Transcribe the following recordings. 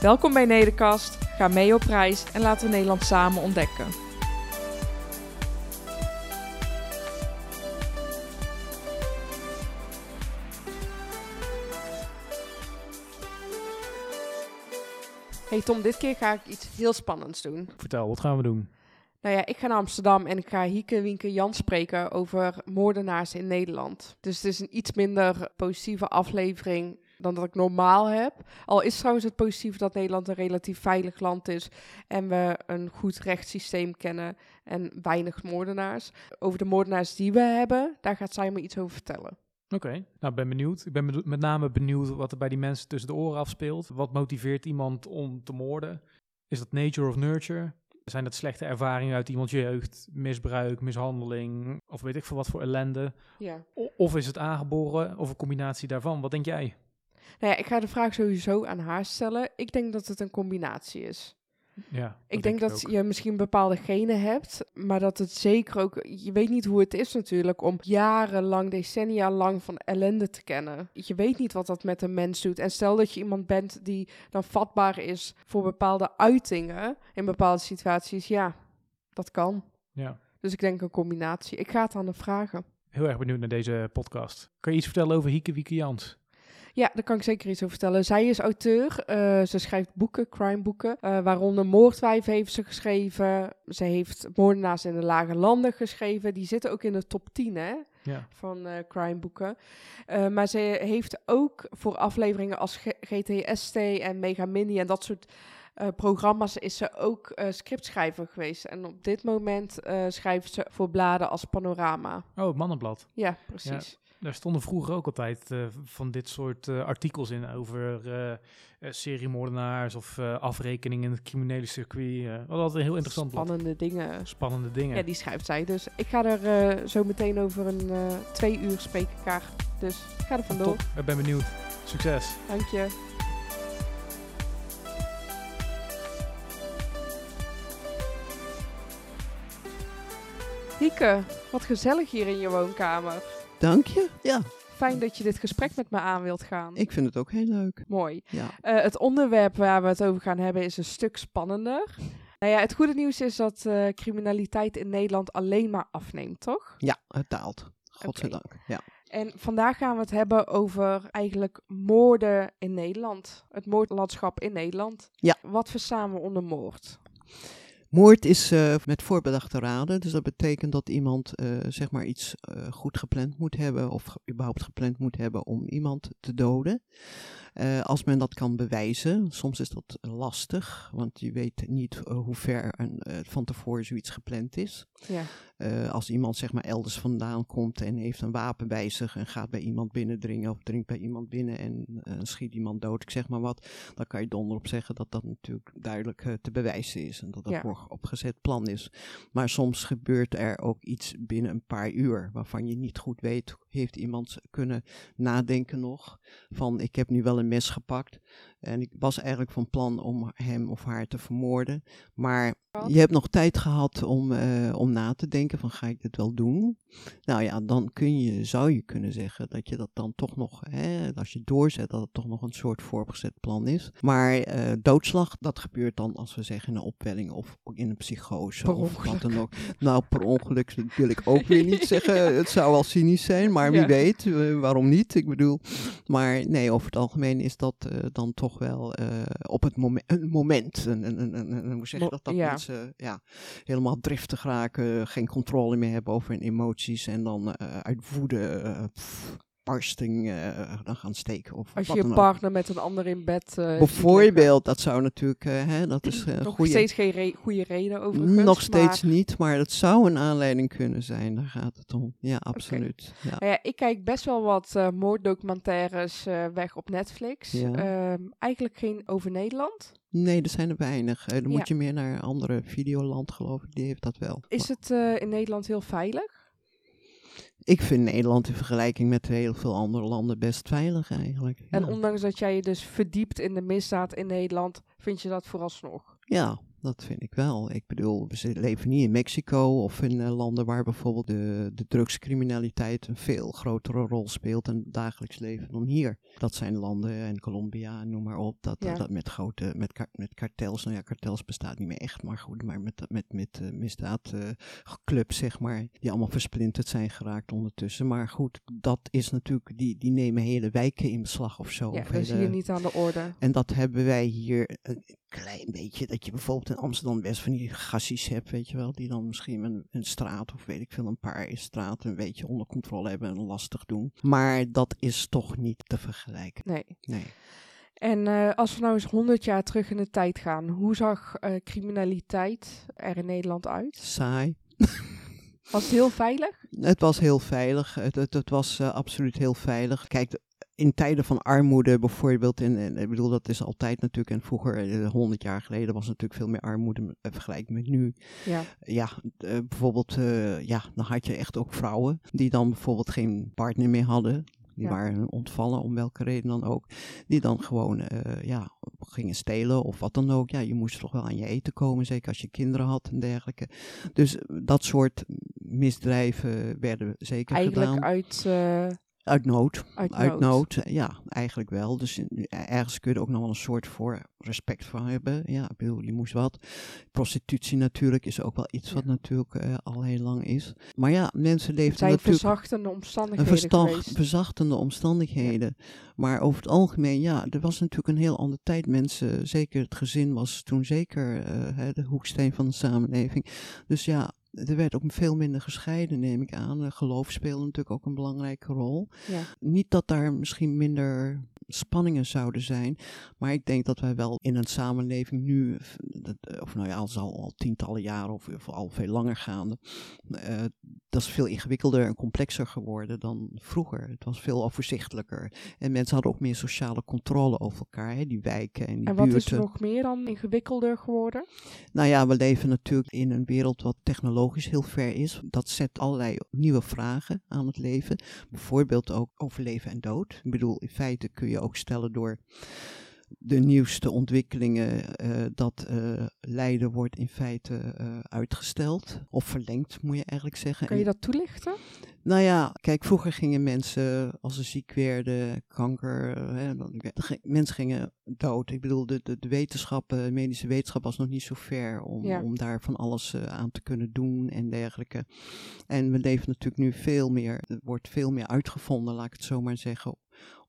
Welkom bij Nederkast, ga mee op reis en laten we Nederland samen ontdekken. Hey Tom, dit keer ga ik iets heel spannends doen. Vertel, wat gaan we doen? Nou ja, ik ga naar Amsterdam en ik ga Hieke Wienke Jan spreken over moordenaars in Nederland. Dus het is een iets minder positieve aflevering dan dat ik normaal heb. Al is trouwens het positief dat Nederland een relatief veilig land is en we een goed rechtssysteem kennen en weinig moordenaars. Over de moordenaars die we hebben, daar gaat zij me iets over vertellen. Oké, nou ben benieuwd. Ik ben met name benieuwd wat er bij die mensen tussen de oren afspeelt. Wat motiveert iemand om te moorden? Is dat nature of nurture? Zijn dat slechte ervaringen uit iemands jeugd? Misbruik, mishandeling of weet ik veel wat voor ellende? Ja. Of is het aangeboren of een combinatie daarvan? Wat denk jij? Nou ja, ik ga de vraag sowieso aan haar stellen. Ik denk dat het een combinatie is. Ja, Ik denk dat ook. je misschien bepaalde genen hebt, maar dat het zeker ook. Je weet niet hoe het is natuurlijk om jarenlang, decennia lang van ellende te kennen. Je weet niet wat dat met een mens doet. En stel dat je iemand bent die dan vatbaar is voor bepaalde uitingen in bepaalde situaties, ja, dat kan. Ja. Dus ik denk een combinatie. Ik ga het aan de vragen. Heel erg benieuwd naar deze podcast. Kan je iets vertellen over Hieke Wieke Jans? Ja, daar kan ik zeker iets over vertellen. Zij is auteur. eh, ze schrijft boeken, crimeboeken. eh waaronder Moordwijf heeft ze geschreven. Ze heeft Moordenaars in de Lage Landen geschreven. Die zitten ook in de top 10 hè, Ja. van eh crimeboeken. Maar ze heeft ook voor afleveringen als G- GTST en Mega Mini en dat soort programma's is ze ook eh, scriptschrijver geweest. En op dit moment schrijft ze voor bladen als Panorama. Oh, het Mannenblad. Ja, precies. Daar stonden vroeger ook altijd eh, van dit soort eh, artikels in over eh, seriemoordenaars of afrekeningen in het criminele circuit. wat altijd heel interessant blad. Spannende dingen. Spannende dingen. Ja, die schrijft zij. Dus ik ga er zo meteen over een twee uur spreken elkaar. Dus ik ga er vandoor. Top, ik ben benieuwd. Succes. Dank je. Hieke, wat gezellig hier in je woonkamer. Dank je. Ja, Fijn dat je dit gesprek met me aan wilt gaan. ik vind het ook heel leuk. Mooi. Ja. Eh, het onderwerp waar we het over gaan hebben is een stuk spannender. Nou ja, het goede nieuws is dat eh, criminaliteit in Nederland alleen maar afneemt, toch? Ja, het daalt. Godzijdank. Ja. En vandaag gaan we het hebben over eigenlijk moorden in Nederland. Het moordlandschap in Nederland. Ja. Wat verstaan we onder moord? Moord is eh, met voorbedachte raden. Dus dat betekent dat iemand eh, zeg maar iets eh, goed gepland moet hebben. Of überhaupt gepland moet hebben om iemand te doden. Eh, als men dat kan bewijzen. Soms is dat lastig. Want je weet niet eh, hoe ver een, eh, van tevoren zoiets gepland is. Ja. Als iemand zeg maar elders vandaan komt en heeft een wapen bij zich en gaat bij iemand binnendringen of dringt bij iemand binnen en schiet iemand dood, ik zeg maar wat, dan kan je donder op zeggen dat dat natuurlijk duidelijk te bewijzen is en dat dat Ja. voor opgezet plan is. Maar soms gebeurt er ook iets binnen een paar uur waarvan je niet goed weet, heeft iemand kunnen nadenken nog? Van ik heb nu wel een mes gepakt en ik was eigenlijk van plan om hem of haar te vermoorden, maar je hebt nog tijd gehad om, eh, om na te denken van ga ik dit wel doen? Nou ja, dan kun je, zou je kunnen zeggen dat je dat dan toch nog, hè, als je doorzet, dat het toch nog een soort vooropgezet plan is. Maar eh, doodslag, dat gebeurt dan als we zeggen in een opwelling of in een psychose of wat dan ook. Nou, per ongeluk wil ik ook weer niet zeggen. Het zou wel cynisch zijn, maar wie Ja. weet, eh, waarom niet? Ik bedoel, maar nee, over het algemeen is dat dan toch wel eh, op het momen- een moment. Een, een, een, hoe zeg je dat? Dat ja. mensen ja, helemaal driftig raken, geen controle meer hebben over hun emoties en dan eh, uit woede eh, pff, uitbarsting eh, dan gaan steken. Of Als je ook. partner met een ander in bed eh. Bijvoorbeeld, dat zou natuurlijk, eh, hè, dat is een Nog steeds geen re- goede reden overigens. Nog steeds maar- niet, maar dat zou een aanleiding kunnen zijn. Daar gaat het om. Ja, absoluut. Ja. Nou ja, ik kijk best wel wat moorddocumentaires weg op Netflix. Ja. Ehm, eigenlijk geen over Nederland. Nee, er zijn er weinig. Dan moet je meer naar een andere videoland, geloof ik. Die heeft dat wel. Is het in Nederland heel veilig? Ik vind Nederland in vergelijking met heel veel andere landen best veilig eigenlijk. En ondanks dat jij je dus verdiept in de misdaad in Nederland, vind je dat vooralsnog? Ja, dat vind ik wel. Ik bedoel, we leven niet in Mexico of in eh, landen waar bijvoorbeeld de, de drugscriminaliteit een veel grotere rol speelt in het dagelijks leven dan hier. Dat zijn landen en Colombia, noem maar op, dat, Ja. dat met grote, met, met kartels, nou ja, kartels bestaat niet meer echt, maar goed, maar met, met, met uh, misdaadclubs, zeg maar, die allemaal versplinterd zijn geraakt ondertussen. Maar goed, dat is natuurlijk, die, die nemen hele wijken in beslag of zo. Ja, dat is hier niet aan de orde. en dat hebben wij hier klein beetje. Dat je bijvoorbeeld in Amsterdam best van die gassies hebt, weet je wel. Die dan misschien een, een straat of weet ik veel, een paar straten een beetje onder controle hebben en lastig doen. Maar dat is toch niet te vergelijken. Nee. Nee. En eh, als we nou eens 100 jaar terug in de tijd gaan, hoe zag eh, criminaliteit er in Nederland uit? Saai. Was het heel veilig? Het was heel veilig. Het, het, het was eh, absoluut heel veilig. Kijk, in tijden van armoede bijvoorbeeld, en, en ik bedoel, dat is altijd natuurlijk, en vroeger, eh, 100 jaar geleden, was natuurlijk veel meer armoede eh, vergelijking met nu. Ja. ja, eh, bijvoorbeeld, ja, dan had je echt ook vrouwen die dan bijvoorbeeld geen partner meer hadden. Die Ja. waren ontvallen, om welke reden dan ook. Die dan gewoon, ja, gingen stelen of wat dan ook. Ja, je moest toch wel aan je eten komen, zeker als je kinderen had en dergelijke. Dus dat soort misdrijven werden zeker Eigenlijk gedaan. uit, eh, Uit nood. uit, Uit nood. nood, eh, ja, eigenlijk wel. Dus in- ergens kun je er ook nog wel een soort voor respect voor hebben. Ja, ik bedoel, je moest wat. Prostitutie natuurlijk is ook wel iets wat natuurlijk eh, al heel lang is. Maar ja, mensen leefden zijn natuurlijk verzachtende omstandigheden verzachtende omstandigheden. Maar over het algemeen, ja, er was natuurlijk een heel andere tijd. Mensen, zeker het gezin was toen zeker eh, de hoeksteen van de samenleving. Dus ja, er werd ook veel minder gescheiden, neem ik aan. Eh, Geloof speelde natuurlijk ook een belangrijke rol Ja. niet dat daar misschien minder spanningen zouden zijn, maar ik denk dat wij wel in een samenleving nu, f- dat- of nou ja, al zal al tientallen jaren of, of al veel langer gaande, eh, dat is veel ingewikkelder en complexer geworden dan vroeger. Het was veel overzichtelijker en mensen hadden ook meer sociale controle over elkaar, hè, die wijken en die En wat is er nog meer dan ingewikkelder geworden? Nou ja, we leven natuurlijk in een wereld wat technologisch heel ver is. Dat zet allerlei nieuwe vragen aan het leven. Bijvoorbeeld ook over leven en dood. Ik bedoel, in feite kun je ook stellen door de nieuwste ontwikkelingen eh, dat eh, lijden wordt in feite eh, uitgesteld. Of verlengd, moet je eigenlijk zeggen. Kan je dat toelichten? nou ja, kijk, vroeger gingen mensen, als ze ziek werden, kanker, hè, mensen gingen dood. Ik bedoel, de, de, de wetenschap, de medische wetenschap was nog niet zo ver om, Ja. om daar van alles aan te kunnen doen en dergelijke. En we leven natuurlijk nu veel meer, er wordt veel meer uitgevonden, laat ik het zo maar zeggen,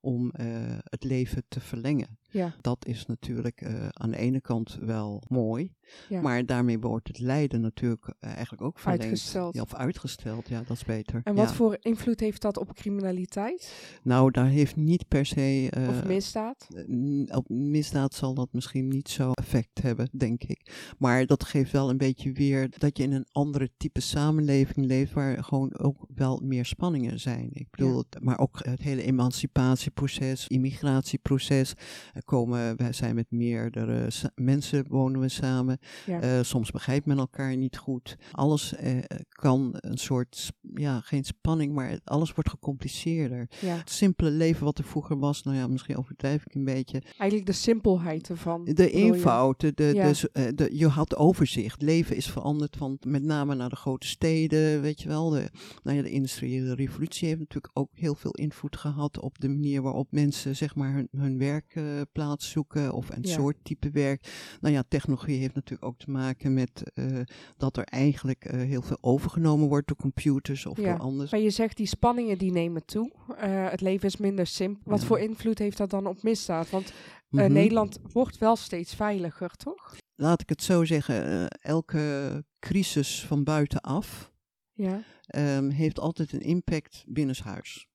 om eh, het leven te verlengen. Ja. Dat is natuurlijk eh, aan de ene kant wel mooi, Ja. maar daarmee wordt het lijden natuurlijk eh, eigenlijk ook verlengd. Uitgesteld. Ja, of uitgesteld, ja, dat is beter. En wat Ja. voor invloed heeft dat op criminaliteit Nou, daar heeft niet per se. eh, of misdaad? eh, op misdaad zal dat misschien niet zo effect hebben, denk ik. Maar dat geeft wel een beetje weer dat je in een andere type samenleving leeft, waar gewoon ook wel meer spanningen zijn. Ik bedoel, maar ook het hele emancipatieproces, immigratieproces. Er komen, wij zijn met meerdere mensen wonen we samen. Ja. Eh, soms begrijpt men elkaar niet goed. Alles eh, kan een soort, ja, geen spanning, maar alles wordt gecompliceerder. ja. Het simpele leven wat er vroeger was, nou ja, misschien overdrijf ik een beetje. Eigenlijk de simpelheid ervan. De eenvoud, de, de, Ja. de s- eh, de- je had overzicht. Leven is veranderd van met name naar de grote steden, weet je wel. De, nou ja, de industriële revolutie heeft natuurlijk ook heel veel invloed gehad op de manier waarop mensen zeg maar hun, hun werkplaats zoeken of een soort type werk. Nou ja, technologie heeft natuurlijk ook te maken met eh, dat er eigenlijk eh, heel veel overgenomen wordt door computers of Ja. door anders. Maar je zegt die spanningen die nemen toe. Eh, het leven is minder simpel. Wat Ja. voor invloed heeft dat dan op misdaad? Want Mhm. Nederland wordt wel steeds veiliger, toch? laat ik het zo zeggen, elke crisis van buitenaf Ja. ehm, heeft altijd een impact binnenshuis.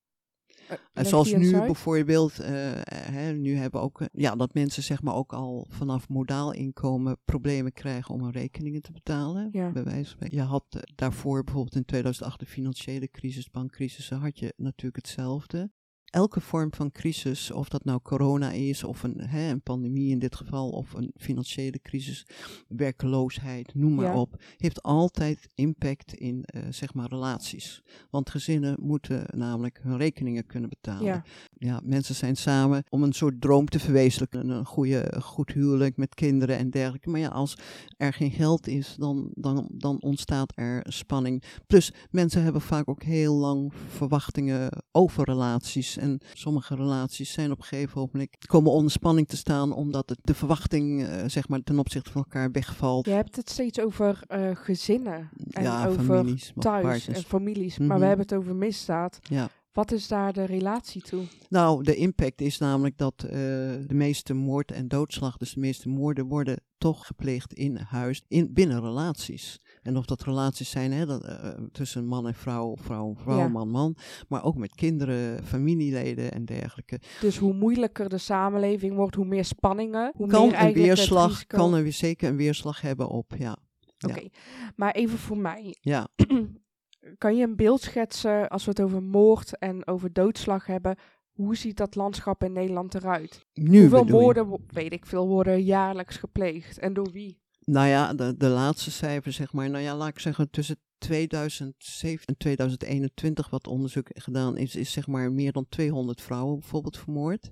En zoals nu bijvoorbeeld, eh, hè, nu hebben ook, eh, ja, dat mensen zeg maar ook al vanaf modaal inkomen problemen krijgen om hun rekeningen te betalen. Ja. Bij wijze van. Je had eh, daarvoor bijvoorbeeld in 2008 de financiële crisis, bankcrisis, had je natuurlijk hetzelfde. Elke vorm van crisis, of dat nou corona is, of een, hè, een pandemie in dit geval, of een financiële crisis, werkeloosheid, noem maar Ja. op, heeft altijd impact in eh, zeg maar relaties. Want gezinnen moeten namelijk hun rekeningen kunnen betalen Ja, ja, mensen zijn samen om een soort droom te verwezenlijken. Een goede, goed huwelijk met kinderen en dergelijke. Maar ja, als er geen geld is, dan, dan, dan ontstaat er spanning. Plus, mensen hebben vaak ook heel lang verwachtingen over relaties. En sommige relaties zijn op een gegeven moment komen onder spanning te staan, omdat het, de verwachting, eh, zeg maar, ten opzichte van elkaar wegvalt. je hebt het steeds over eh, gezinnen en ja, over families, thuis en families, maar we Mhm. hebben het over misdaad. Ja. Wat is daar de relatie toe? Nou, de impact is namelijk dat eh, de meeste moord en doodslag, dus de meeste moorden, worden toch gepleegd in huis, in, binnen relaties. En of dat relaties zijn hè, dat, eh, tussen man en vrouw, vrouw en vrouw, Ja. man man, maar ook met kinderen, familieleden en dergelijke. Dus hoe moeilijker de samenleving wordt, hoe meer spanningen, hoe kan meer een eigenlijk het weerslag, kan er zeker een weerslag hebben op, ja. Oké, maar even voor mij. Ja, kan je een beeld schetsen als we het over moord en over doodslag hebben? Hoe ziet dat landschap in Nederland eruit? nu Hoeveel moorden, weet ik veel, worden jaarlijks gepleegd en door wie? Nou ja, de, de laatste cijfers, zeg maar, nou ja, laat ik zeggen, tussen 2007 en 2021 wat onderzoek gedaan is, is zeg maar meer dan 200 vrouwen bijvoorbeeld vermoord.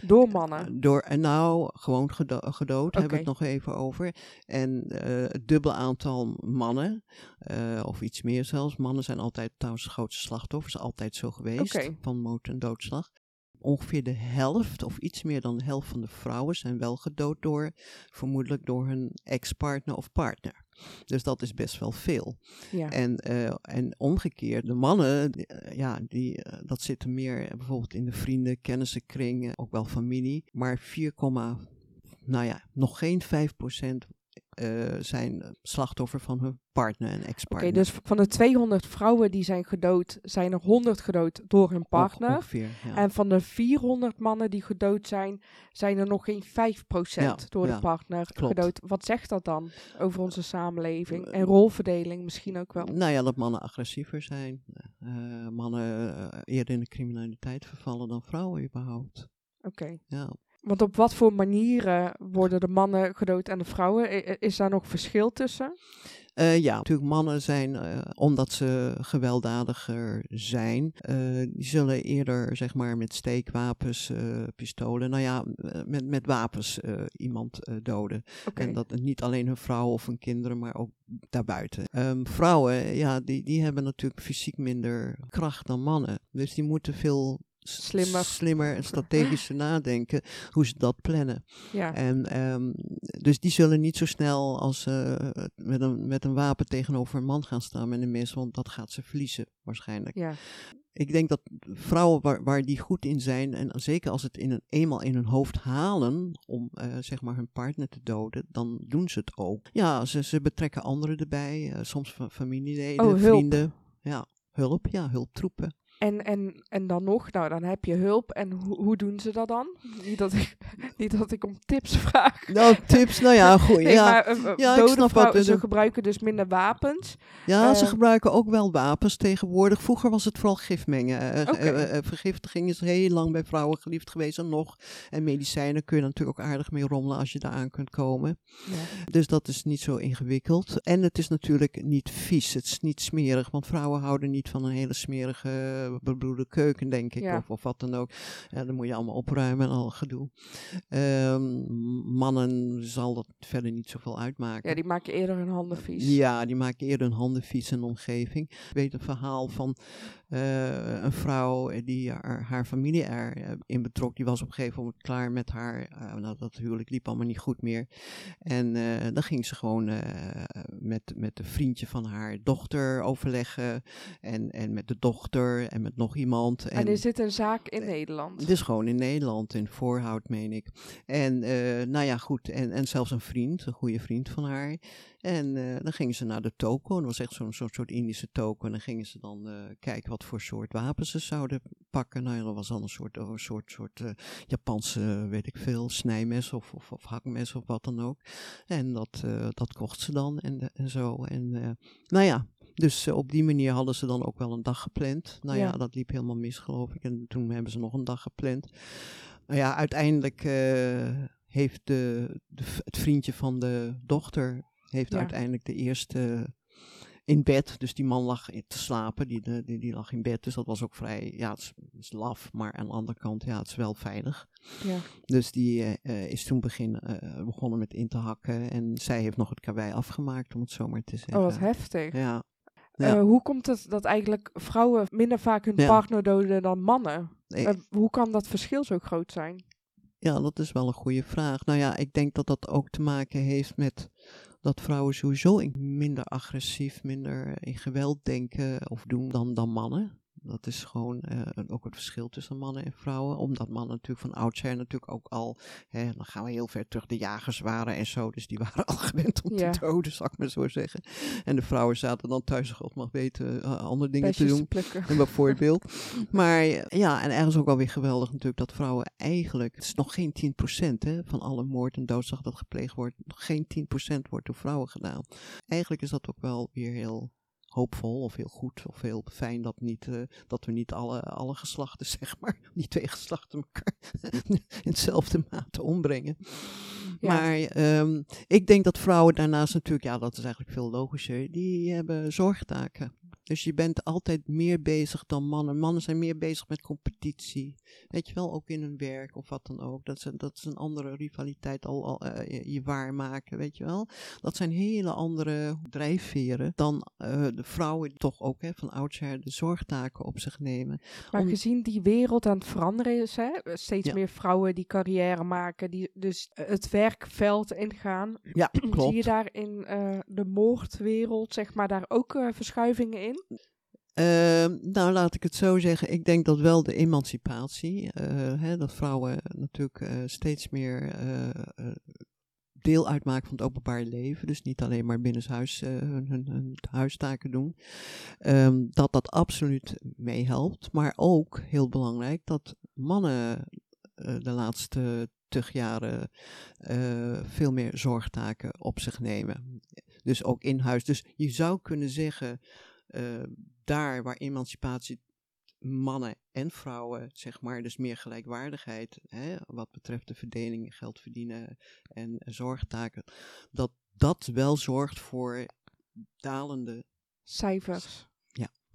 Door mannen. Door, en nou, gewoon gedo gedood, hebben we het nog even over. En eh, het dubbele aantal mannen, eh, of iets meer zelfs. Mannen zijn altijd trouwens de grootste slachtoffers, altijd zo geweest, van moord en doodslag. Ongeveer de helft, of iets meer dan de helft van de vrouwen zijn wel gedood door, vermoedelijk door hun ex-partner of partner. Dus dat is best wel veel. Ja. En, eh, en omgekeerd, de mannen, die, eh, ja, die, eh, dat zitten meer bijvoorbeeld in de vrienden, kennissenkring, eh, ook wel familie. Maar 4, nou ja, nog geen 5 eh, zijn eh, slachtoffer van hun partner en Oké, ex-partner. dus van de 200 vrouwen die zijn gedood, zijn er 100 gedood door hun partner. Ongeveer, ja. En van de 400 mannen die gedood zijn, zijn er nog geen 5% Ja, door de ja, partner klopt. gedood. Wat zegt dat dan over onze samenleving? En Eh, rolverdeling misschien ook wel. Nou ja, dat mannen agressiever zijn. eh, mannen eh, eerder in de criminaliteit vervallen dan vrouwen überhaupt. Oké. Ja. Want op wat voor manieren worden de mannen gedood en de vrouwen? Is daar nog verschil tussen? Eh, ja, natuurlijk mannen zijn, eh, omdat ze gewelddadiger zijn, eh, die zullen eerder zeg maar met steekwapens, pistolen, nou ja, met, met wapens iemand doden. En dat niet alleen hun vrouw of hun kinderen, maar ook daarbuiten. Ehm, vrouwen, ja, die, die hebben natuurlijk fysiek minder kracht dan mannen. Dus die moeten veel Slimmer. slimmer en strategischer nadenken hoe ze dat plannen. Ja. En ehm, dus die zullen niet zo snel als eh, met, een, met een wapen tegenover een man gaan staan met een mes, want dat gaat ze verliezen waarschijnlijk. ja. Ik denk dat vrouwen waar, waar die goed in zijn, en zeker als het in een, eenmaal in hun hoofd halen om eh, zeg maar hun partner te doden, dan doen ze het ook. Ja, ze, ze betrekken anderen erbij, eh, soms fa- familieleden, Oh, hulp. vrienden. Ja, hulp, ja, hulptroepen. En, en, en dan nog, nou dan heb je hulp. En hoe hoe doen ze dat dan? Niet dat ik, niet dat ik om tips vraag. Nou, tips, nou ja, goed. Nee, ja. maar uh, uh, Ja, ik snap wat, ze eh, gebruiken dus minder wapens. Ja, ze Eh, gebruiken ook wel wapens tegenwoordig. Vroeger was het vooral gifmengen. Eh, eh, eh, vergiftiging is heel lang bij vrouwen geliefd geweest en nog. En medicijnen kun je natuurlijk ook aardig mee rommelen als je daar aan kunt komen. Ja. Dus dat is niet zo ingewikkeld. En het is natuurlijk niet vies. Het is niet smerig. Want vrouwen houden niet van een hele smerige, eh, bebloede keuken, denk ik. Ja. Of, of wat dan ook. Ja, dan moet je allemaal opruimen en al gedoe. Ehm, mannen zal dat verder niet zoveel uitmaken. ja, die maken eerder hun handen vies. Ja, die maken eerder hun handen vies in de omgeving. Ik weet een verhaal van eh, een vrouw die haar, haar familie erin betrok. Die was op een gegeven moment klaar met haar. eh, nou, dat huwelijk liep allemaal niet goed meer. En eh, dan ging ze gewoon eh, met, met een vriendje van haar dochter overleggen. En, en met de dochter en met nog iemand. En is dit een zaak in Nederland? Het is gewoon in Nederland, in Voorhout, meen ik. En eh, nou ja, goed. En, en zelfs een vriend, een goede vriend van haar. En eh, dan gingen ze naar de toko. Dat was echt zo'n zo'n soort Indische toko. En dan gingen ze dan eh, kijken wat voor soort wapens ze zouden pakken. Nou ja, dat was dan een soort, een soort, soort uh, Japanse, weet ik veel, snijmes of, of, of, hakmes of wat dan ook. En dat, dat kocht ze dan en, en zo. En nou ja, dus op die manier hadden ze dan ook wel een dag gepland. Nou ja, ja, dat liep helemaal mis, geloof ik. En toen hebben ze nog een dag gepland. Nou ja, uiteindelijk heeft de, de, het vriendje van de dochter heeft ja. uiteindelijk de eerste in bed. Dus die man lag te slapen, die, die, die lag in bed. Dus dat was ook vrij, ja, het is, het is laf, maar aan de andere kant, ja, het is wel veilig. Ja. Dus die uh, is toen begin, uh, begonnen met in te hakken. En zij heeft nog het karwei afgemaakt, om het zo maar te zeggen. Oh, wat heftig. Ja. Ja. Uh, hoe komt het dat eigenlijk vrouwen minder vaak hun Ja. partner doden dan mannen? Nee. Uh, hoe kan dat verschil zo groot zijn? Ja, dat is wel een goede vraag. Nou ja, ik denk dat dat ook te maken heeft met dat vrouwen sowieso in- minder agressief, minder in geweld denken of doen dan, dan mannen. Dat is gewoon eh, ook het verschil tussen mannen en vrouwen. Omdat mannen natuurlijk van oudsher natuurlijk ook al, hè, dan gaan we heel ver terug, de jagers waren en zo. Dus die waren al gewend om Ja. te doden, zal ik maar zo zeggen. En de vrouwen zaten dan thuis, God mag weten, eh, andere dingen te doen. plukken. En bijvoorbeeld. Maar ja, en ergens ook wel weer geweldig natuurlijk dat vrouwen eigenlijk, het is nog geen 10% hè, van alle moord en doodslag dat gepleegd wordt, nog geen 10% wordt door vrouwen gedaan. Eigenlijk is dat ook wel weer heel hoopvol of heel goed of heel fijn dat, niet, eh, dat we niet alle, alle geslachten, zeg maar, die twee geslachten elkaar in hetzelfde mate ombrengen. Ja. Maar ehm, ik denk dat vrouwen daarnaast natuurlijk, ja, dat is eigenlijk veel logischer, die hebben zorgtaken. Dus je bent altijd meer bezig dan mannen. Mannen zijn meer bezig met competitie. Weet je wel, ook in hun werk of wat dan ook. Dat is, een- dat is een andere rivaliteit al, al eh, je, je waarmaken, weet je wel. Dat zijn hele andere drijfveren dan eh, de vrouwen die toch ook hè, van oudsher de zorgtaken op zich nemen. Maar Om- gezien die wereld aan het veranderen is, hè, steeds Ja. meer vrouwen die carrière maken, die dus eh, het werkveld ingaan, Ja, klopt. zie je daar in eh, de moordwereld, zeg maar, daar ook eh, verschuivingen in? Ehm, nou, laat ik het zo zeggen. Ik denk dat wel de emancipatie, eh, hè, dat vrouwen natuurlijk eh, steeds meer eh, deel uitmaken van het openbaar leven. Dus niet alleen maar binnenshuis hun, hun, huistaken doen. Ehm, dat dat absoluut meehelpt. Maar ook heel belangrijk dat mannen de laatste tig jaren veel meer zorgtaken op zich nemen. Dus ook in huis. Dus je zou kunnen zeggen eh, daar waar emancipatie mannen en vrouwen, zeg maar, dus meer gelijkwaardigheid, hè, wat betreft de verdeling, geld verdienen en zorgtaken, dat dat wel zorgt voor dalende Cijfers.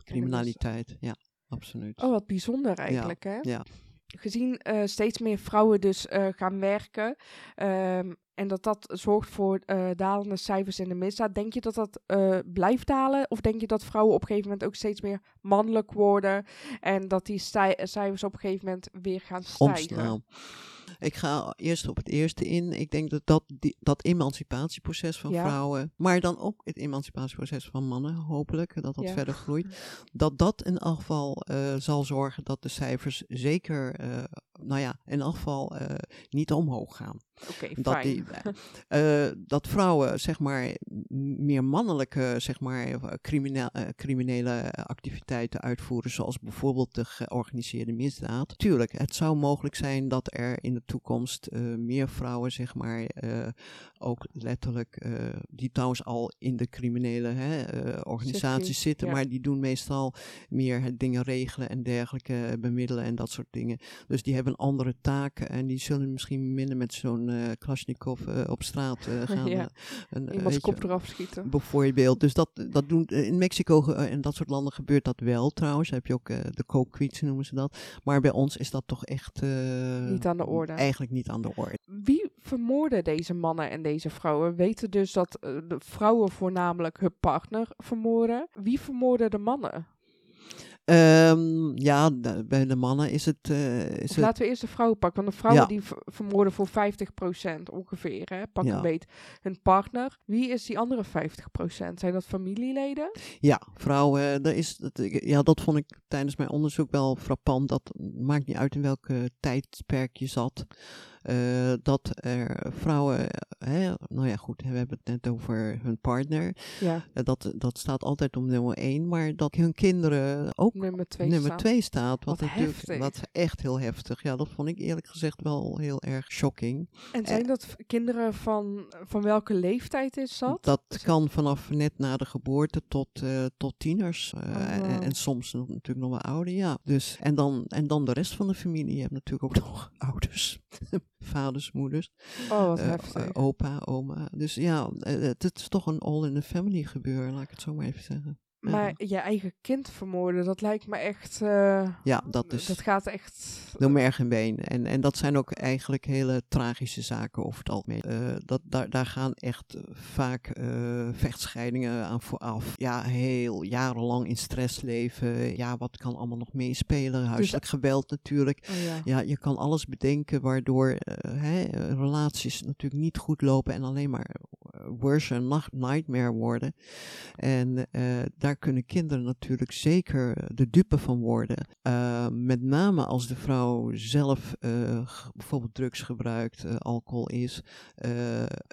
criminaliteit. Ja, absoluut. Oh, wat bijzonder eigenlijk, hè? Ja. Gezien eh, steeds meer vrouwen dus eh, gaan werken ehm, en dat dat zorgt voor eh, dalende cijfers in de misdaad, denk je dat dat eh, blijft dalen? Of denk je dat vrouwen op een gegeven moment ook steeds meer mannelijk worden en dat die cijfers op een gegeven moment weer gaan stijgen? omslaan. Ik ga eerst op het eerste in. Ik denk dat dat, die, dat emancipatieproces van Ja. vrouwen, maar dan ook het emancipatieproces van mannen, hopelijk, dat dat Ja. verder groeit, dat dat in elk geval eh, zal zorgen dat de cijfers zeker, nou ja, in elk geval eh, niet omhoog gaan. Oké, Dat, fijn. die, eh, dat vrouwen, zeg maar, meer mannelijke, zeg maar, eh, crimineel, eh, criminele activiteiten uitvoeren, zoals bijvoorbeeld de georganiseerde misdaad. Tuurlijk, het zou mogelijk zijn dat er in de toekomst eh, meer vrouwen, zeg maar, eh, ook letterlijk, eh, die trouwens al in de criminele hè, eh, organisaties zitten, ja. maar die doen meestal meer het dingen regelen en dergelijke, bemiddelen en dat soort dingen. Dus die hebben andere taken en die zullen misschien minder met zo'n eh Kalashnikov eh, op straat eh, gaan. Ja. een, Iemands kop eraf schieten. Bijvoorbeeld. Dus dat, dat doen in Mexico en dat soort landen gebeurt dat wel trouwens. Heb je ook de coke noemen ze dat. Maar bij ons is dat toch echt. Niet aan de orde. Eigenlijk niet aan de orde. Wie vermoorden deze mannen en deze vrouwen? We weten dus dat de vrouwen voornamelijk hun partner vermoorden. Wie vermoorden de mannen? Ehm, ja, bij de mannen is het. eh, is het laten we eerst de vrouwen pakken. Want de vrouwen Ja. die ver- vermoorden voor 50% ongeveer. Hè? Pak Ja. een beet hun partner. Wie is die andere 50%? Zijn dat familieleden? Ja, vrouwen, dat, is, dat, ja, dat vond ik tijdens mijn onderzoek wel frappant. Dat maakt niet uit in welke tijdperk je zat. Eh, dat er vrouwen, hè, nou ja goed, we hebben het net over hun partner. Ja, Eh, dat, dat staat altijd op nummer één, maar dat hun kinderen ook nummer twee nummer staat. twee staat. Wat, Wat natuurlijk, heftig. wat heel heel heftig. Ja, dat vond ik eerlijk gezegd wel heel erg shocking. En zijn dat v- kinderen van, van welke leeftijd is dat? Dat kan vanaf net na de geboorte tot, eh, tot tieners. eh, Oh, en, wow. en soms natuurlijk nog wel ouder, ja. Dus, en, dan, en dan de rest van de familie. Je hebt natuurlijk ook nog ouders, vaders, moeders, Oh, wat eh, heftig. eh, opa, oma. Dus ja, eh, het, het is toch een all-in-the-family gebeuren, laat ik het zo maar even zeggen. Maar je eigen kind vermoorden, dat lijkt me echt... eh, Ja, dat is... Dat gaat echt... Door merg en been. En, en dat zijn ook eigenlijk hele tragische zaken over het algemeen. Eh, dat, daar, daar gaan echt eh, vaak eh, vechtscheidingen aan vooraf. Ja, heel jarenlang in stress leven. Ja, wat kan allemaal nog meespelen? Huiselijk geweld natuurlijk. Oh ja. Ja, je kan alles bedenken waardoor relaties natuurlijk niet goed lopen en alleen maar worse en nacht- nightmare worden. En eh, daar kunnen kinderen natuurlijk zeker de dupe van worden. Uh, met name als de vrouw zelf uh, bijvoorbeeld drugs gebruikt, uh, alcohol is,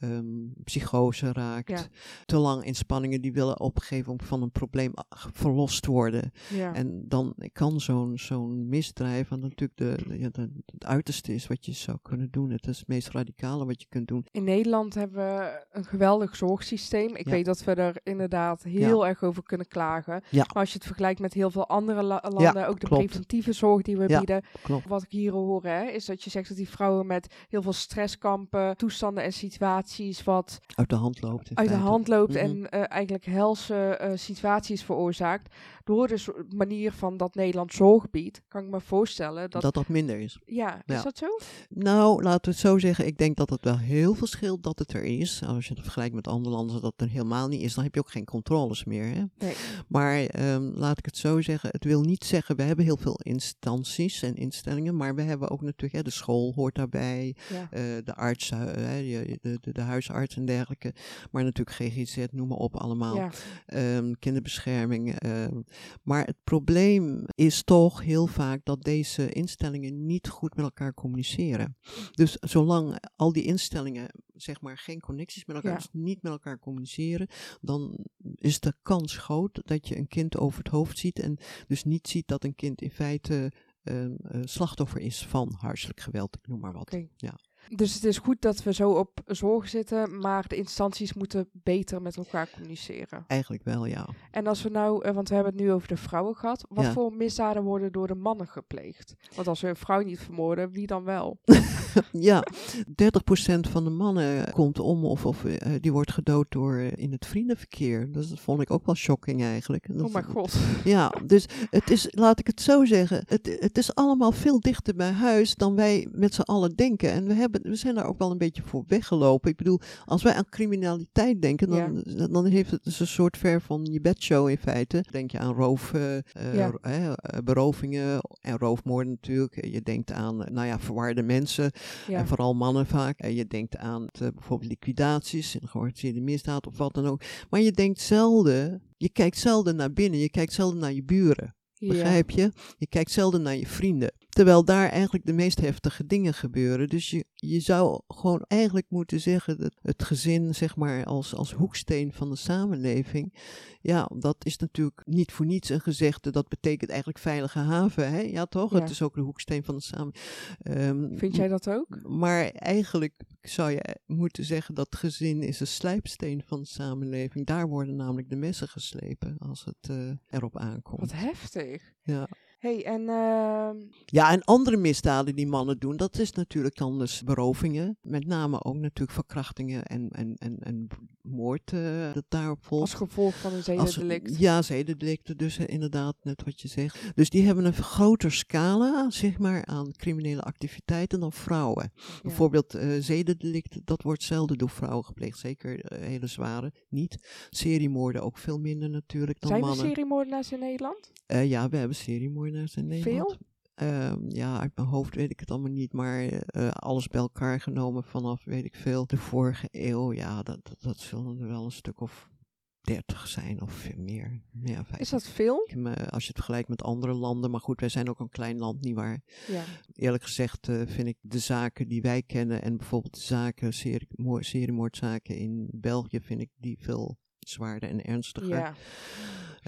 um, psychose raakt, Ja. te lang inspanningen die willen op een gegeven moment van een probleem verlost worden. Ja. En dan kan zo'n zo'n misdrijf, wat natuurlijk de, de, ja, de, het uiterste is wat je zou kunnen doen. Het is het meest radicale wat je kunt doen. In Nederland hebben we een geweldig zorgsysteem. Ik Ja. weet dat we er inderdaad heel erg over kunnen klagen. Ja. Maar als je het vergelijkt met heel veel andere la- landen, ook de klopt. preventieve zorg die we Ja, bieden. klopt. Wat ik hier hoor, hè, is dat je zegt dat die vrouwen met heel veel stresskampen, toestanden en situaties wat Uit de hand loopt. uit de hand loopt Mhm. en eh, eigenlijk helse eh, situaties veroorzaakt. Door de manier van dat Nederland zorg biedt, kan ik me voorstellen dat... Dat dat minder is. ja, is dat zo? Nou, laten we het zo zeggen. Ik denk dat het wel heel veel scheelt dat het er is. Als je het vergelijkt met andere landen dat het er helemaal niet is, dan heb je ook geen controles meer. Hè? Nee. Maar ehm, laat ik het zo zeggen. Het wil niet zeggen, we hebben heel veel instanties en instellingen, maar we hebben ook natuurlijk, hè, de school hoort daarbij, Ja. eh, de arts, eh, hè, de, de, de huisarts en dergelijke. Maar natuurlijk GGZ, noem maar op allemaal. ja. Ehm, kinderbescherming. ehm. Maar het probleem is toch heel vaak dat deze instellingen niet goed met elkaar communiceren. Dus zolang al die instellingen zeg maar geen connecties met elkaar, Ja. dus niet met elkaar communiceren, dan is de kans groot dat je een kind over het hoofd ziet en dus niet ziet dat een kind in feite ehm, eh, slachtoffer is van huiselijk geweld, ik noem maar wat. Ja. Dus het is goed dat we zo op zorg zitten, maar de instanties moeten beter met elkaar communiceren. Eigenlijk wel, ja. En als we nou, eh, want we hebben het nu over de vrouwen gehad, wat Ja. voor misdaden worden door de mannen gepleegd? Want als we een vrouw niet vermoorden, wie dan wel? Ja, 30% van de mannen komt om of, of eh, die wordt gedood door eh, in het vriendenverkeer. Dus dat vond ik ook wel shocking eigenlijk. Dat- Oh mijn god. Ja, dus het is, laat ik het zo zeggen, het, het is allemaal veel dichter bij huis dan wij met z'n allen denken. En we, hebben, we zijn daar ook wel een beetje voor weggelopen. Ik bedoel, als wij aan criminaliteit denken, dan, dan heeft het dus een soort ver van je bedshow in feite. Denk je aan roof, eh, eh, Ja. berovingen en roofmoorden natuurlijk. Je denkt aan, eh, nou ja, verwarde mensen. Ja. En vooral mannen vaak. En je denkt aan bijvoorbeeld liquidaties en georganiseerde misdaad of wat dan ook. Maar je denkt zelden, je kijkt zelden naar binnen, je kijkt zelden naar je buren. Begrijp je? Je kijkt zelden naar je vrienden. Terwijl daar eigenlijk de meest heftige dingen gebeuren. Dus je, je zou gewoon eigenlijk moeten zeggen dat het gezin, zeg maar, als, als hoeksteen van de samenleving. Ja, dat is natuurlijk niet voor niets een gezegde. Dat betekent eigenlijk veilige haven. Hè? Ja, toch? Ja. Het is ook de hoeksteen van de samenleving. Vind jij dat ook? Maar eigenlijk zou je moeten zeggen dat gezin is een slijpsteen van de samenleving. Daar worden namelijk de messen geslepen als het eh, erop aankomt. Wat heftig. Ja. Hey, en ehm, ja, en andere misdaden die mannen doen, dat is natuurlijk dan dus berovingen. Met name ook natuurlijk verkrachtingen en, en, en, en moord uh, dat daarop volgt. als gevolg van een zedendelict. Als- Ja, zedendelicten, dus eh, inderdaad, net wat je zegt. Dus die hebben een groter scala, zeg maar, aan criminele activiteiten dan vrouwen. Ja. Bijvoorbeeld eh zedendelicten, dat wordt zelden door vrouwen gepleegd. Zeker eh, hele zware, niet. Seriemoorden ook veel minder natuurlijk dan Zijn er mannen. seriemoordenaars in Nederland? Eh, ja, we hebben in Nederland. Veel? Ehm, ja, uit mijn hoofd weet ik het allemaal niet, maar eh, alles bij elkaar genomen vanaf, weet ik veel, de vorige eeuw, ja, dat, dat, dat zullen er wel een stuk of 30 zijn of meer. Ja, Is dat veel? Als je het vergelijkt met andere landen. Maar goed, wij zijn ook een klein land, nietwaar? Ja. Eerlijk gezegd uh, vind ik de zaken die wij kennen en bijvoorbeeld de zaken, seriemoordzaken in België, vind ik die veel zwaarder en ernstiger. Ja.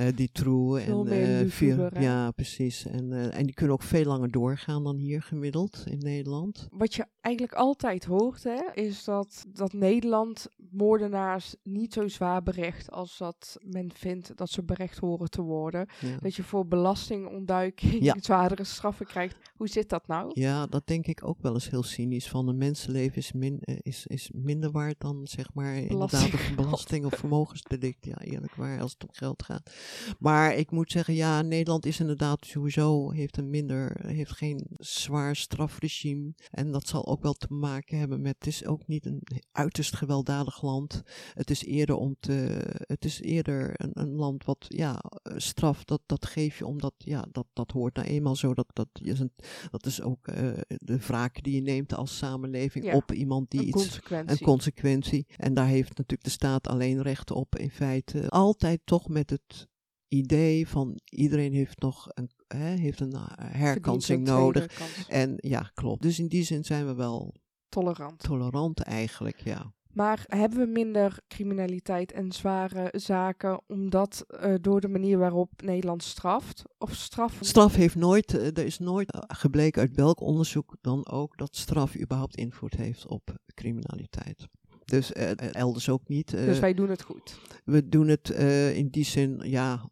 Uh, die True en uh, vier, ja, precies. En, uh, en die kunnen ook veel langer doorgaan dan hier gemiddeld in Nederland. Wat je eigenlijk altijd hoort, hè, is dat, dat Nederland moordenaars niet zo zwaar berecht als dat men vindt dat ze berecht horen te worden. Dat je voor belastingontduiking ja. zwaardere straffen krijgt. Hoe zit dat nou? Ja, dat denk ik ook wel eens heel cynisch. Van een mensenleven is, min, is, is minder waard dan zeg maar inderdaad een belasting of vermogensdelict. Ja, eerlijk waar, als het om geld gaat. Maar ik moet zeggen, ja, Nederland is inderdaad sowieso, heeft een minder, heeft geen zwaar strafregime. En dat zal ook wel te maken hebben met, het is ook niet een uiterst gewelddadig land. Het is eerder om te, het is eerder een, een land wat, ja, straf, dat, dat geef je omdat, ja, dat, dat hoort nou eenmaal zo. Dat, dat, is, een, dat is ook uh, de wraak die je neemt als samenleving op iemand die een iets, consequentie. een consequentie. En daar heeft natuurlijk de staat alleen recht op, in feite. Altijd toch met het idee van iedereen heeft nog een, hè, heeft een eh, herkansing nodig. En ja, klopt. Dus in die zin zijn we wel tolerant. Tolerant eigenlijk, ja. Maar hebben we minder criminaliteit en zware zaken omdat uh, door de manier waarop Nederland straft? Of straf? Straf heeft nooit, uh, er is nooit gebleken uit welk onderzoek dan ook dat straf überhaupt invloed heeft op criminaliteit. Dus uh, elders ook niet. dus wij doen het goed. We doen het in die zin, ja,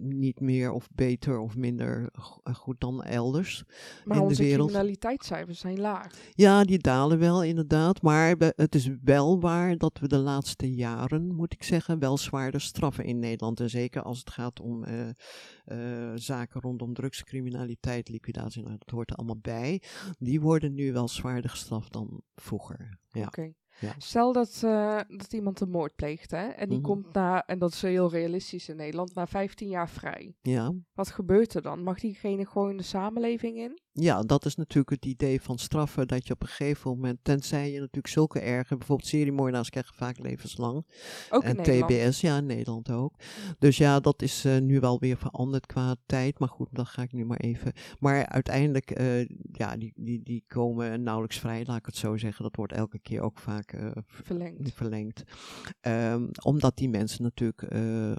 niet meer of beter of minder goed dan elders maar in de wereld. onze criminaliteitscijfers zijn laag. Ja, die dalen wel inderdaad. Maar het is wel waar dat we de laatste jaren, moet ik zeggen, wel zwaarder straffen in Nederland. En zeker als het gaat om zaken rondom drugscriminaliteit, liquidatie, nou, dat hoort er allemaal bij. Die worden nu wel zwaarder gestraft dan vroeger. Ja. Oké. Ja. Stel dat, uh, dat iemand een moord pleegt, hè, en die mm -hmm. komt na, en dat is heel realistisch in Nederland, na 15 jaar vrij. Ja. Wat gebeurt er dan? Mag diegene gewoon de samenleving in? Ja, dat is natuurlijk het idee van straffen, dat je op een gegeven moment, tenzij je natuurlijk zulke erge, bijvoorbeeld seriemoordenaars krijgen vaak levenslang. Ook en TBS, ja, in Nederland ook. Dus ja, dat is uh, nu wel weer veranderd qua tijd, maar goed, dat ga ik nu maar even. Maar uiteindelijk, uh, ja, die, die, die komen nauwelijks vrij, laat ik het zo zeggen. Dat wordt elke keer ook vaak uh, verlengd. verlengd. Um, omdat die mensen natuurlijk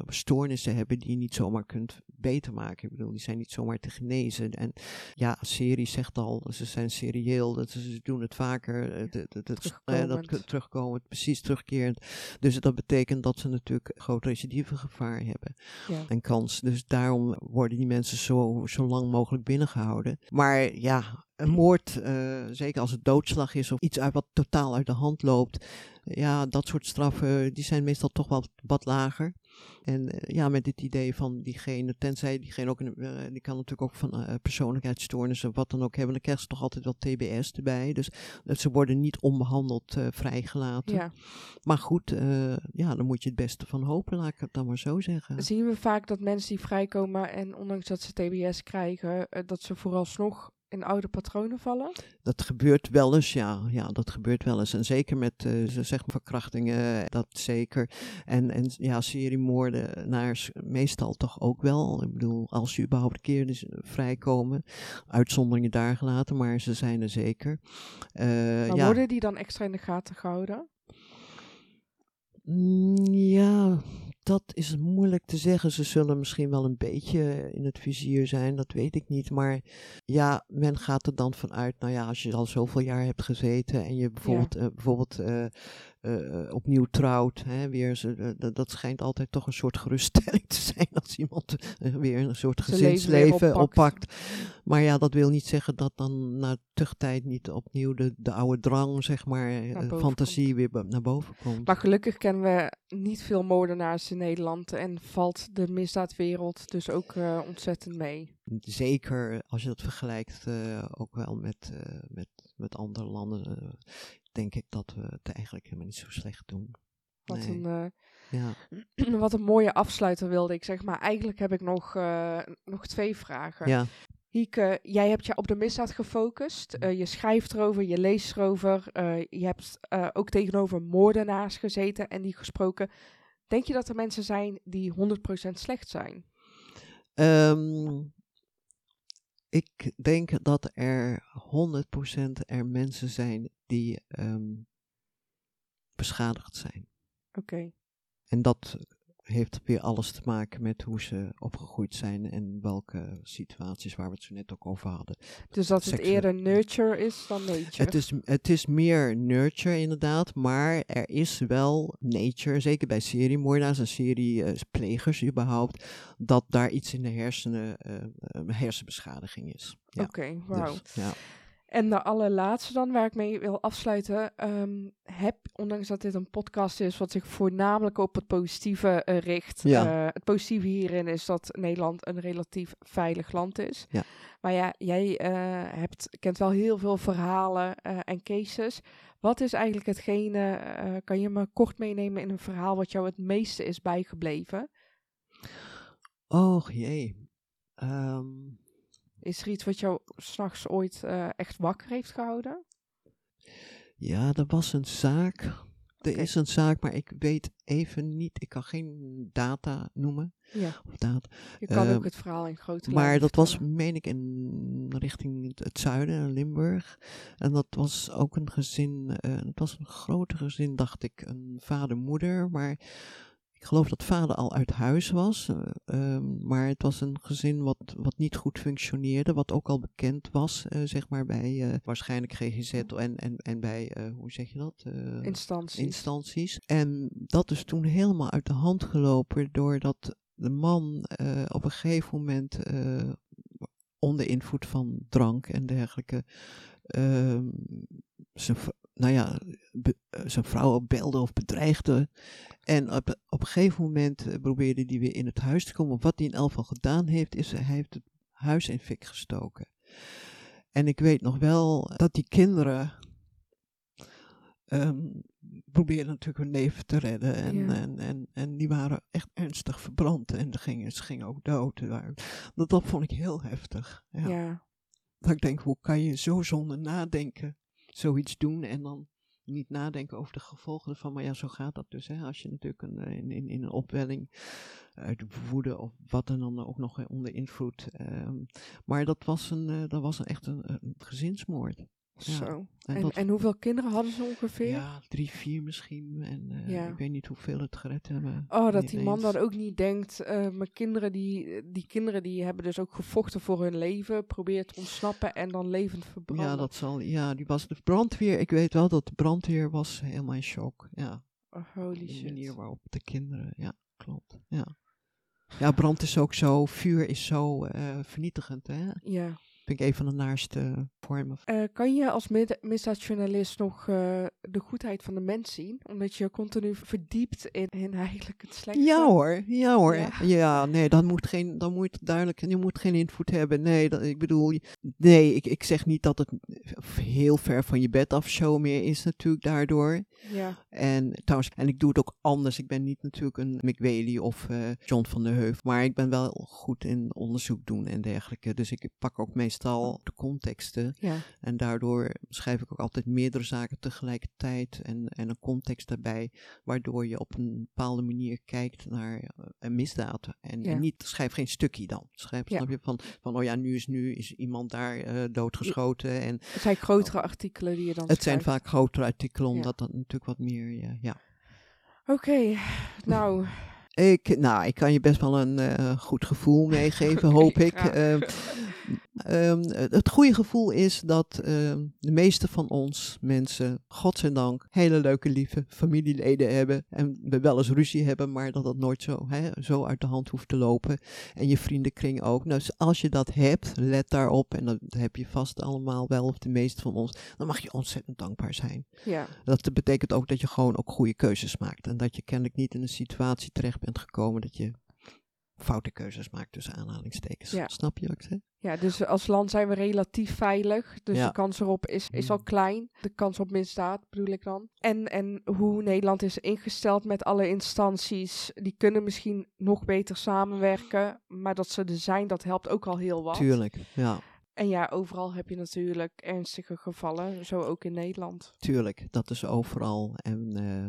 stoornissen hebben die je niet zomaar kunt beter maken. Ik bedoel, die zijn niet zomaar te genezen. En ja, serie zegt al, ze zijn serieel, dat ze doen het vaker, het, terugkomend. dat terugkomend, precies terugkerend. Dus dat betekent dat ze natuurlijk groot recidivegevaar hebben ja. en kans. Dus daarom worden die mensen zo, zo lang mogelijk binnengehouden. Maar ja, een moord, uh, zeker als het doodslag is of iets uit wat totaal uit de hand loopt, ja, dat soort straffen, die zijn meestal toch wel wat lager. En uh, ja, met dit idee van diegene, tenzij diegene ook, uh, die kan natuurlijk ook van uh, persoonlijkheidsstoornissen, wat dan ook hebben, dan krijgen ze toch altijd wel TBS erbij. Dus ze worden niet onbehandeld vrijgelaten. Ja. Maar goed, ja, dan moet je het beste van hopen, laat ik het dan maar zo zeggen. Zien we vaak dat mensen die vrijkomen en ondanks dat ze TBS krijgen, dat ze vooralsnog in oude patronen vallen? Dat gebeurt wel eens, ja. Ja, dat gebeurt wel eens. En zeker met, uh, zeg maar, verkrachtingen, dat zeker. En, en ja, seriemoordenaars meestal toch ook wel. Ik bedoel, als je überhaupt een keer dus vrijkomen. Uitzonderingen daar gelaten, maar ze zijn er zeker. Uh, maar ja. worden die dan extra in de gaten gehouden? Mm, ja, dat is moeilijk te zeggen. Ze zullen misschien wel een beetje in het vizier zijn, dat weet ik niet. Maar ja, men gaat er dan vanuit, nou ja, als je al zoveel jaar hebt gezeten en je bijvoorbeeld, ja. uh, bijvoorbeeld uh, uh, opnieuw trouwt, hè, weer, dat schijnt altijd toch een soort geruststelling te zijn als iemand weer een soort gezinsleven oppakt. Maar ja, dat wil niet zeggen dat dan na tuchttijd niet opnieuw de, de oude drang, zeg maar, fantasie komt. weer naar boven komt. Maar gelukkig kennen we niet veel moordenaars in Nederland en valt de misdaadwereld dus ook ontzettend mee. Zeker als je dat vergelijkt ook wel met, met, met andere landen, denk ik dat we het eigenlijk helemaal niet zo slecht doen. Wat, nee. een, ja. wat een mooie afsluiter wilde ik zeg, maar eigenlijk heb ik nog, nog twee vragen. Ja. Hieke, jij hebt je op de misdaad gefocust. Uh, je schrijft erover, je leest erover. Je hebt ook tegenover moordenaars gezeten en die gesproken. Denk je dat er mensen zijn die 100% slecht zijn? Ehm, ik denk dat er 100% er mensen zijn die ehm, beschadigd zijn. Oké. En dat heeft weer alles te maken met hoe ze opgegroeid zijn en welke situaties waar we het zo net ook over hadden. Dus dat het eerder nurture is dan nature? Het is, het is meer nurture inderdaad, maar er is wel nature, zeker bij seriemoordenaars en serieplegers überhaupt, dat daar iets in de hersenen, eh, eh, hersenbeschadiging is. Ja, Oké, wauw. dus, ja. En de allerlaatste dan, waar ik mee wil afsluiten. ehm, heb, ondanks dat dit een podcast is wat zich voornamelijk op het positieve eh, richt. Ja. eh, het positieve hierin is dat Nederland een relatief veilig land is. Ja. Maar ja, jij eh, hebt, kent wel heel veel verhalen en cases. Wat is eigenlijk hetgene, kan je me kort meenemen in een verhaal wat jou het meeste is bijgebleven? Oh jee. Ehm, Is er iets wat jou s'nachts ooit eh, echt wakker heeft gehouden? ja, er was een zaak. Er is een zaak, maar ik weet even niet. Ik kan geen data noemen. Ja, Of data. je kan Ehm, ook het verhaal in grote Maar dat was, meen ik, in richting het- het zuiden, Limburg. En dat was ook een gezin, eh, het was een groter gezin, dacht ik, een vader-moeder. Maar ik geloof dat vader al uit huis was. eh, ehm, maar het was een gezin wat, wat niet goed functioneerde, wat ook al bekend was, eh, zeg maar, bij eh, waarschijnlijk GGZ en, en, en bij, hoe zeg je dat? Instanties. instanties. En dat is toen helemaal uit de hand gelopen doordat de man op een gegeven moment onder invloed van drank en dergelijke ehm, zijn, nou ja, be- eh, zijn vrouw belde of bedreigde. En op, op een gegeven moment eh, probeerde hij weer in het huis te komen. Wat hij in elk geval gedaan heeft, is hij heeft het huis in fik gestoken. En ik weet nog wel dat die kinderen ehm probeerden natuurlijk hun leven te redden. En, Ja. en, en, en die waren echt ernstig verbrand. En ze gingen, ze gingen ook dood. Dat, dat vond ik heel heftig. Ja. ja. Dat ik denk, hoe kan je zo zonder nadenken zoiets doen en dan niet nadenken over de gevolgen ervan. Maar ja, zo gaat dat dus. Hè. Als je natuurlijk een, eh, in, in, in een opwelling uit woede of wat en dan ook nog eh, onder invloed. ehm, maar dat was, een, eh, dat was een, echt een, een gezinsmoord. Zo. En En, dat- en hoeveel kinderen hadden ze ongeveer? Ja, drie, vier misschien. En eh, Ja. ik weet niet hoeveel het gered hebben. Oh, dat die man dan ook niet denkt, eh, mijn kinderen die, die kinderen die hebben dus ook gevochten voor hun leven, probeert te ontsnappen en dan levend verbranden. Ja, dat zal, ja, die was de brandweer. Ik weet wel dat de brandweer was helemaal in shock. Ja. Oh, holy De shit. manier waarop de kinderen, ja, klopt. Ja, ja brand is ook zo, vuur is zo eh, vernietigend, hè. Ja. Vind ik een van de naarste vormen. Eh, kan je als misdaadjournalist nog eh, de goedheid van de mens zien? Omdat je continu verdiept in, in eigenlijk het slechte. Ja hoor, ja hoor. Ja. Ja, nee, dan moet geen, dan moet duidelijk, je moet geen invloed hebben. Nee, dat, ik bedoel, nee, ik, ik zeg niet dat het heel ver van je bed af show meer is natuurlijk daardoor. Ja. En trouwens, en ik doe het ook anders. Ik ben niet natuurlijk een McWhaley of eh, John van der Heuvel. Maar ik ben wel goed in onderzoek doen en dergelijke. Dus ik pak ook meestal de contexten. Ja. En daardoor schrijf ik ook altijd meerdere zaken tegelijkertijd. En, en een context daarbij. Waardoor je op een bepaalde manier kijkt naar eh, een misdaad. En, Ja. en niet, schrijf geen stukje dan. Schrijf, snap je, van, van oh ja, nu is, nu is iemand daar eh, doodgeschoten. En Het zijn grotere artikelen die je dan het zijn vaak grotere artikelen, omdat dat natuurlijk wat meer, ja. ja. Oké, nou, Ik, nou, ik kan je best wel een eh, goed gevoel meegeven, hoop ik. Ehm, het goede gevoel is dat ehm, de meeste van ons mensen, godzijdank, hele leuke, lieve familieleden hebben. En we wel eens ruzie hebben, maar dat dat nooit zo, hè, zo uit de hand hoeft te lopen. En je vriendenkring ook. Nou, dus als je dat hebt, let daarop. En dat heb je vast allemaal wel, of de meeste van ons. Dan mag je ontzettend dankbaar zijn. ja. Dat betekent ook dat je gewoon ook goede keuzes maakt. En dat je kennelijk niet in een situatie terecht bent gekomen dat je foute keuzes maakt tussen aanhalingstekens. Ja. Snap je wat ik zeg? Ja, dus als land zijn we relatief veilig. Dus Ja. de kans erop is, is al klein. De kans op misdaad bedoel ik dan. En, en hoe Nederland is ingesteld met alle instanties. Die kunnen misschien nog beter samenwerken. Maar dat ze er zijn, dat helpt ook al heel wat. Tuurlijk, ja, En ja, overal heb je natuurlijk ernstige gevallen. Zo ook in Nederland. tuurlijk. Dat is overal. En eh,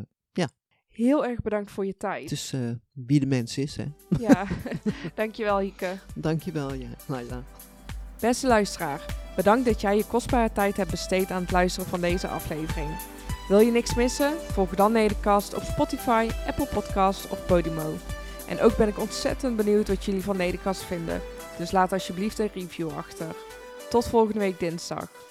Heel erg bedankt voor je tijd. Het is eh, wie de mens is, hè. Ja, dankjewel Hieke. Dankjewel, ja. Laila. Beste luisteraar, bedankt dat jij je kostbare tijd hebt besteed aan het luisteren van deze aflevering. Wil je niks missen? Volg dan Nedercast op Spotify, Apple Podcasts of Podimo. En ook ben ik ontzettend benieuwd wat jullie van Nedercast vinden. Dus laat alsjeblieft een review achter. Tot volgende week dinsdag.